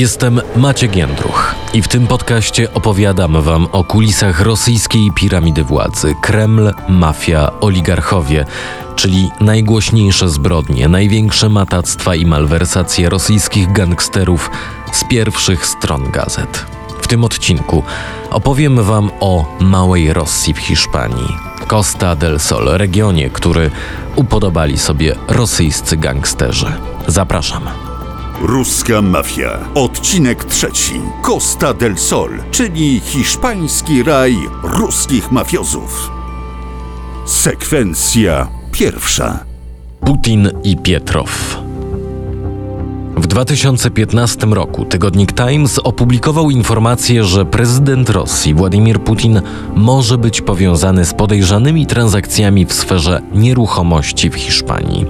Jestem Maciek Jędruch i w tym podcaście opowiadam wam o kulisach rosyjskiej piramidy władzy Kreml, mafia, oligarchowie, czyli najgłośniejsze zbrodnie, największe matactwa i malwersacje rosyjskich gangsterów z pierwszych stron gazet. W tym odcinku opowiem wam o Małej Rosji w Hiszpanii, Costa del Sol, regionie, który upodobali sobie rosyjscy gangsterzy. Zapraszam. Ruska mafia. Odcinek trzeci. Costa del Sol, czyli hiszpański raj ruskich mafiozów. Sekwencja pierwsza. Putin i Pietrow. W 2015 roku tygodnik Times opublikował informację, że prezydent Rosji Władimir Putin może być powiązany z podejrzanymi transakcjami w sferze nieruchomości w Hiszpanii.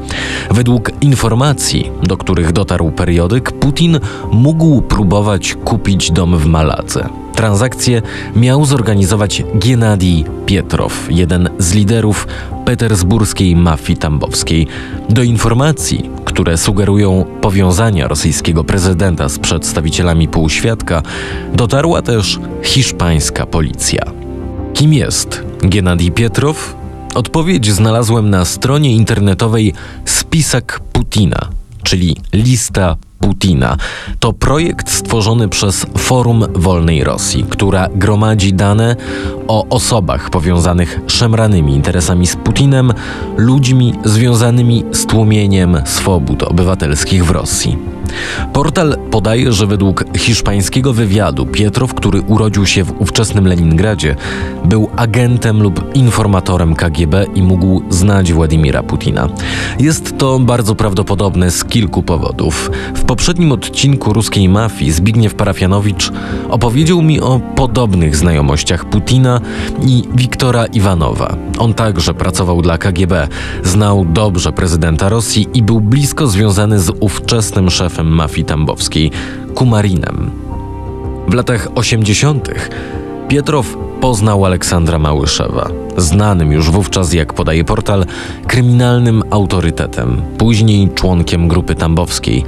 Według informacji, do których dotarł periodyk, Putin mógł próbować kupić dom w Maladze. Transakcję miał zorganizować Gennady Pietrow, jeden z liderów petersburskiej mafii tambowskiej. Do informacji, które sugerują powiązania rosyjskiego prezydenta z przedstawicielami półświadka, dotarła też hiszpańska policja. Kim jest Gennady Pietrow? Odpowiedź znalazłem na stronie internetowej Spisak Putina, czyli lista Putina. To projekt stworzony przez Forum Wolnej Rosji, która gromadzi dane o osobach powiązanych szemranymi interesami z Putinem, ludźmi związanymi z tłumieniem swobód obywatelskich w Rosji. Portal podaje, że według hiszpańskiego wywiadu Pietrow, który urodził się w ówczesnym Leningradzie, był agentem lub informatorem KGB i mógł znać Władimira Putina. Jest to bardzo prawdopodobne z kilku powodów. W poprzednim odcinku ruskiej mafii Zbigniew Parafianowicz opowiedział mi o podobnych znajomościach Putina i Wiktora Iwanowa. On także pracował dla KGB, znał dobrze prezydenta Rosji i był blisko związany z ówczesnym szefem mafii tambowskiej, Kumarinem. W latach 80. Pietrow poznał Aleksandra Małyszewa, znanym już wówczas, jak podaje portal, kryminalnym autorytetem, później członkiem grupy tambowskiej.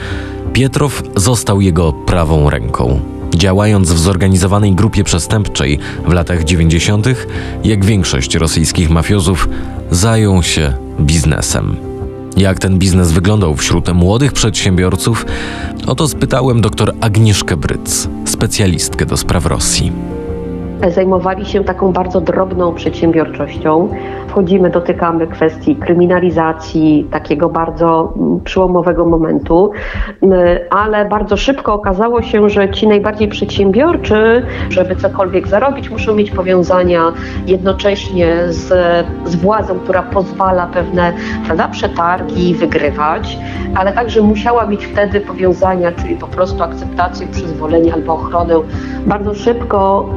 Pietrow został jego prawą ręką. Działając w zorganizowanej grupie przestępczej w latach 90., jak większość rosyjskich mafiozów, zajął się biznesem. Jak ten biznes wyglądał wśród młodych przedsiębiorców, oto spytałem dr Agnieszkę Bryc, specjalistkę do spraw Rosji zajmowali się taką bardzo drobną przedsiębiorczością. Wchodzimy, dotykamy kwestii kryminalizacji, takiego bardzo mm, przełomowego momentu, mm, ale bardzo szybko okazało się, że ci najbardziej przedsiębiorczy, żeby cokolwiek zarobić, muszą mieć powiązania jednocześnie z, z władzą, która pozwala pewne prawda, przetargi wygrywać, ale także musiała mieć wtedy powiązania, czyli po prostu akceptację, przyzwolenie albo ochronę. Bardzo szybko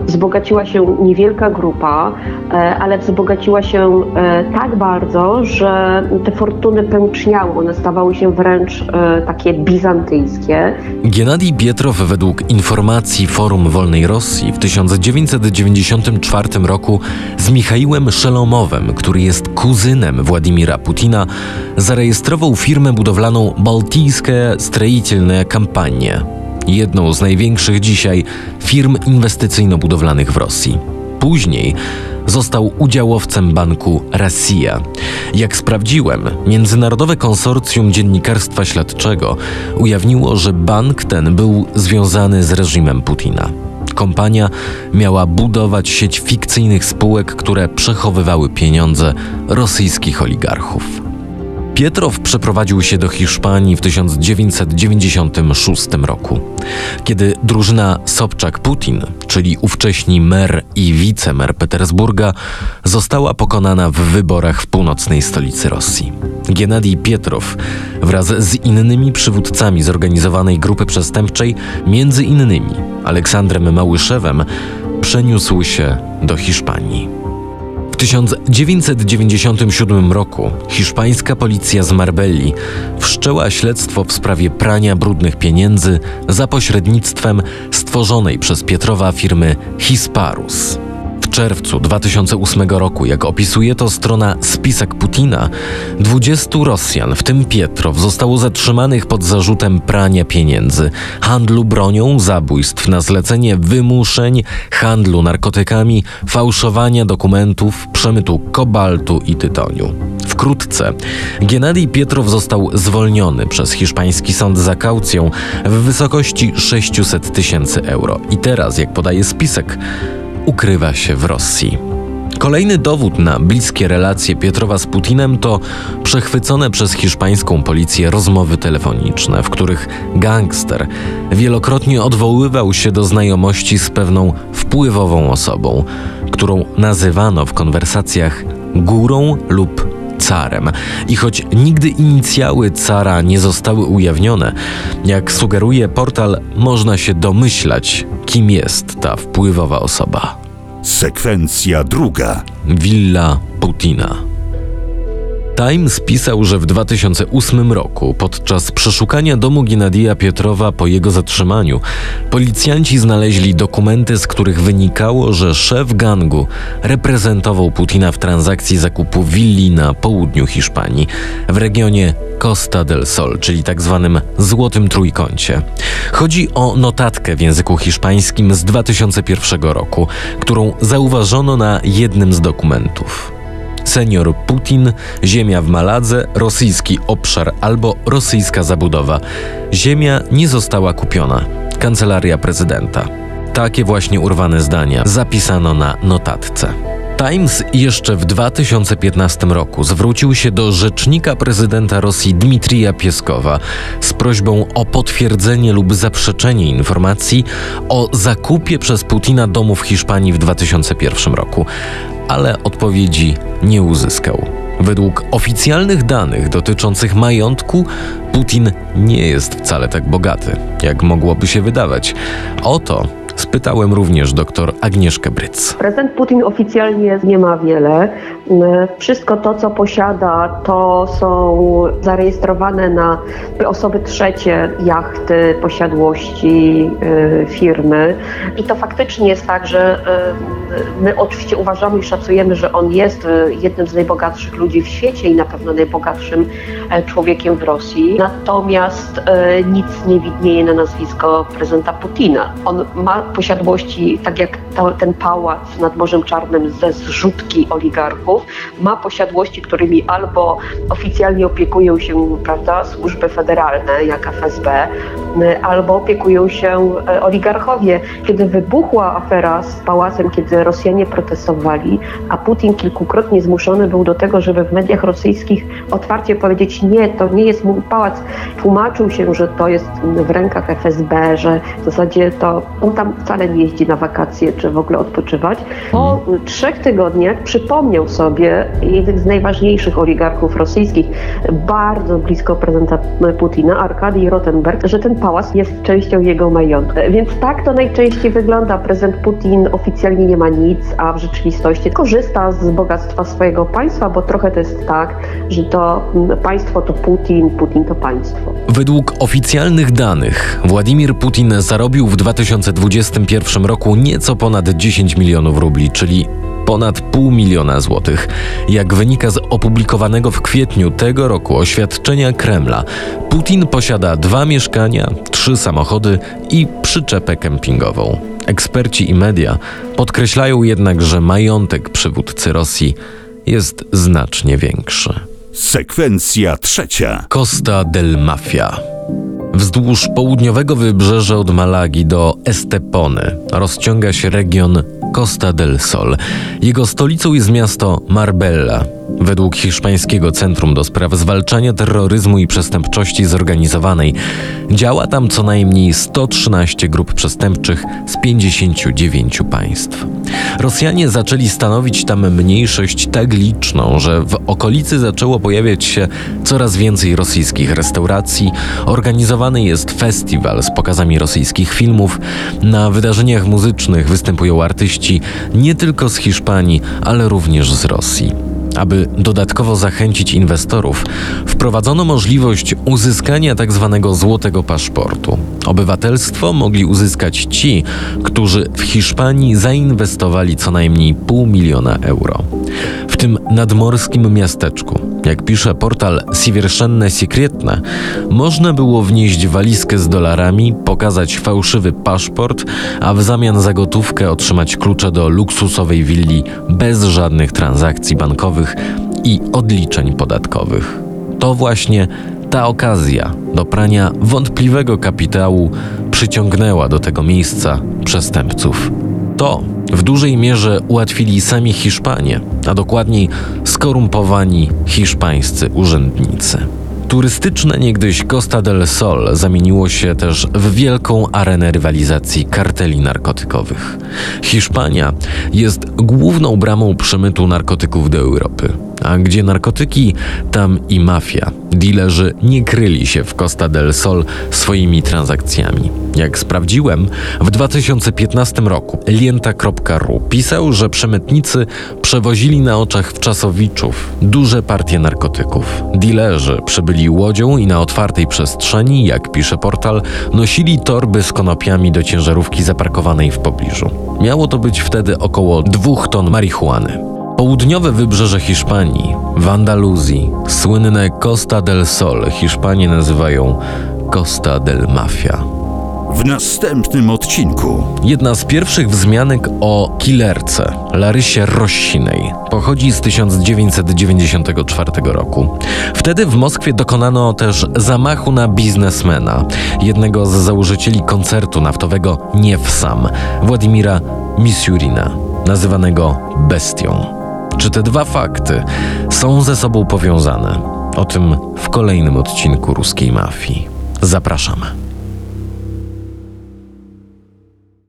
y, wzbogaciła się niewielka grupa, e, ale wzbogaciła zmieniła się e, tak bardzo, że te fortuny pęczniały, one stawały się wręcz e, takie bizantyjskie. Gennadij Pietrow według informacji Forum Wolnej Rosji w 1994 roku z Michałem Szelomowem, który jest kuzynem Władimira Putina, zarejestrował firmę budowlaną Baltijskie Stroitelne Kampanie, jedną z największych dzisiaj firm inwestycyjno-budowlanych w Rosji. Później został udziałowcem banku Rosja. Jak sprawdziłem, Międzynarodowe Konsorcjum Dziennikarstwa Śledczego ujawniło, że bank ten był związany z reżimem Putina. Kompania miała budować sieć fikcyjnych spółek, które przechowywały pieniądze rosyjskich oligarchów. Pietrow przeprowadził się do Hiszpanii w 1996 roku, kiedy drużyna Sobczak-Putin, czyli ówcześni mer i wicemer Petersburga, została pokonana w wyborach w północnej stolicy Rosji. Gennady Pietrow wraz z innymi przywódcami zorganizowanej grupy przestępczej, między innymi Aleksandrem Małyszewem, przeniósł się do Hiszpanii. 1997 roku hiszpańska policja z Marbelli wszczęła śledztwo w sprawie prania brudnych pieniędzy za pośrednictwem stworzonej przez Pietrowa firmy Hisparus czerwcu 2008 roku, jak opisuje to strona Spisek Putina, 20 Rosjan, w tym Pietrow, zostało zatrzymanych pod zarzutem prania pieniędzy, handlu bronią, zabójstw na zlecenie wymuszeń, handlu narkotykami, fałszowania dokumentów, przemytu kobaltu i tytoniu. Wkrótce Gennady Pietrow został zwolniony przez hiszpański sąd za kaucją w wysokości 600 tysięcy euro i teraz, jak podaje spisek, ukrywa się w Rosji. Kolejny dowód na bliskie relacje Pietrowa z Putinem to przechwycone przez hiszpańską policję rozmowy telefoniczne, w których gangster wielokrotnie odwoływał się do znajomości z pewną wpływową osobą, którą nazywano w konwersacjach górą lub carem. I choć nigdy inicjały cara nie zostały ujawnione, jak sugeruje portal, można się domyślać, kim jest ta wpływowa osoba. Sekwencja druga. Willa Putina. Times pisał, że w 2008 roku, podczas przeszukania domu Gennadija Pietrowa po jego zatrzymaniu, policjanci znaleźli dokumenty, z których wynikało, że szef gangu reprezentował Putina w transakcji zakupu willi na południu Hiszpanii, w regionie Costa del Sol, czyli tak zwanym Złotym Trójkącie. Chodzi o notatkę w języku hiszpańskim z 2001 roku, którą zauważono na jednym z dokumentów. Senior Putin, ziemia w Maladze, rosyjski obszar albo rosyjska zabudowa. Ziemia nie została kupiona. Kancelaria prezydenta. Takie właśnie urwane zdania zapisano na notatce. Times jeszcze w 2015 roku zwrócił się do rzecznika prezydenta Rosji Dmitrija Pieskowa z prośbą o potwierdzenie lub zaprzeczenie informacji o zakupie przez Putina domu w Hiszpanii w 2001 roku, ale odpowiedzi nie uzyskał. Według oficjalnych danych dotyczących majątku, Putin nie jest wcale tak bogaty, jak mogłoby się wydawać. Oto spytałem również dr Agnieszkę Bryc. Prezydent Putin oficjalnie nie ma wiele. Wszystko to, co posiada, to są zarejestrowane na osoby trzecie jachty, posiadłości, y, firmy. I to faktycznie jest tak, że y, my oczywiście uważamy i szacujemy, że on jest y, jednym z najbogatszych ludzi w świecie i na pewno najbogatszym e, człowiekiem w Rosji. Natomiast nic nie widnieje na nazwisko prezydenta Putina. On ma posiadłości, tak jak to, ten pałac nad Morzem Czarnym ze zrzutki oligarchów, ma posiadłości, którymi albo oficjalnie opiekują się prawda, służby federalne, jak FSB, albo opiekują się e, oligarchowie. Kiedy wybuchła afera z pałacem, kiedy Rosjanie protestowali, a Putin kilkukrotnie zmuszony był do tego, żeby w mediach rosyjskich otwarcie powiedzieć nie, to nie jest mój pałac, tłumaczył się, że to jest w rękach FSB, że w zasadzie to on tam wcale nie jeździ na wakacje czy w ogóle odpoczywać. Po trzech tygodniach przypomniał sobie jeden z najważniejszych oligarchów rosyjskich, bardzo blisko prezydenta Putina, Arkadii Rotenberg, że ten pałac jest częścią jego majątku. Więc tak to najczęściej wygląda. Prezydent Putin oficjalnie nie ma nic, a w rzeczywistości korzysta z bogactwa swojego państwa, bo trochę to jest tak, że to państwo to Putin, Putin to państwo. Według oficjalnych danych Władimir Putin zarobił w 2021 roku nieco ponad 10 milionów rubli, czyli ponad pół miliona złotych. Jak wynika z opublikowanego w kwietniu tego roku oświadczenia Kremla, Putin posiada dwa mieszkania, trzy samochody i przyczepę kempingową. Eksperci i media podkreślają jednak, że majątek przywódcy Rosji jest znacznie większy. Sekwencja trzecia. Costa del Mafia. Wzdłuż południowego wybrzeża od Malagi do Estepony rozciąga się region Costa del Sol. Jego stolicą jest miasto Marbella. Według hiszpańskiego Centrum do Spraw Zwalczania Terroryzmu i Przestępczości Zorganizowanej działa tam co najmniej 113 grup przestępczych z 59 państw. Rosjanie zaczęli stanowić tam mniejszość tak liczną, że w okolicy zaczęło pojawiać się coraz więcej rosyjskich restauracji. Organizowany jest festiwal z pokazami rosyjskich filmów. Na wydarzeniach muzycznych występują artyści nie tylko z Hiszpanii, ale również z Rosji. Aby dodatkowo zachęcić inwestorów, wprowadzono możliwość uzyskania tzw. złotego paszportu. Obywatelstwo mogli uzyskać ci, którzy w Hiszpanii zainwestowali co najmniej pół miliona euro. W tym nadmorskim miasteczku, jak pisze portal Siewierszenne Secretne, można było wnieść walizkę z dolarami, pokazać fałszywy paszport, a w zamian za gotówkę otrzymać klucze do luksusowej willi bez żadnych transakcji bankowych i odliczeń podatkowych. To właśnie ta okazja do prania wątpliwego kapitału przyciągnęła do tego miejsca przestępców. To w dużej mierze ułatwili sami Hiszpanie, a dokładniej skorumpowani hiszpańscy urzędnicy. Turystyczne niegdyś Costa del Sol zamieniło się też w wielką arenę rywalizacji karteli narkotykowych. Hiszpania jest główną bramą przemytu narkotyków do Europy. A gdzie narkotyki, tam i mafia. Dilerzy nie kryli się w Costa del Sol swoimi transakcjami. Jak sprawdziłem, w 2015 roku Lienta.ru pisał, że przemytnicy przewozili na oczach wczasowiczów duże partie narkotyków. Dilerzy przybyli łodzią i na otwartej przestrzeni, jak pisze portal, nosili torby z konopiami do ciężarówki zaparkowanej w pobliżu. Miało to być wtedy około dwóch ton marihuany. Południowe wybrzeże Hiszpanii, w Andaluzji, słynne Costa del Sol Hiszpanie nazywają Costa del Mafia. W następnym odcinku. Jedna z pierwszych wzmianek o killerce, Larysie Rossinej, pochodzi z 1994 roku. Wtedy w Moskwie dokonano też zamachu na biznesmena, jednego z założycieli koncertu naftowego Niewsam, Władimira Misurina, nazywanego bestią. Czy te dwa fakty są ze sobą powiązane? O tym w kolejnym odcinku ruskiej mafii. Zapraszam.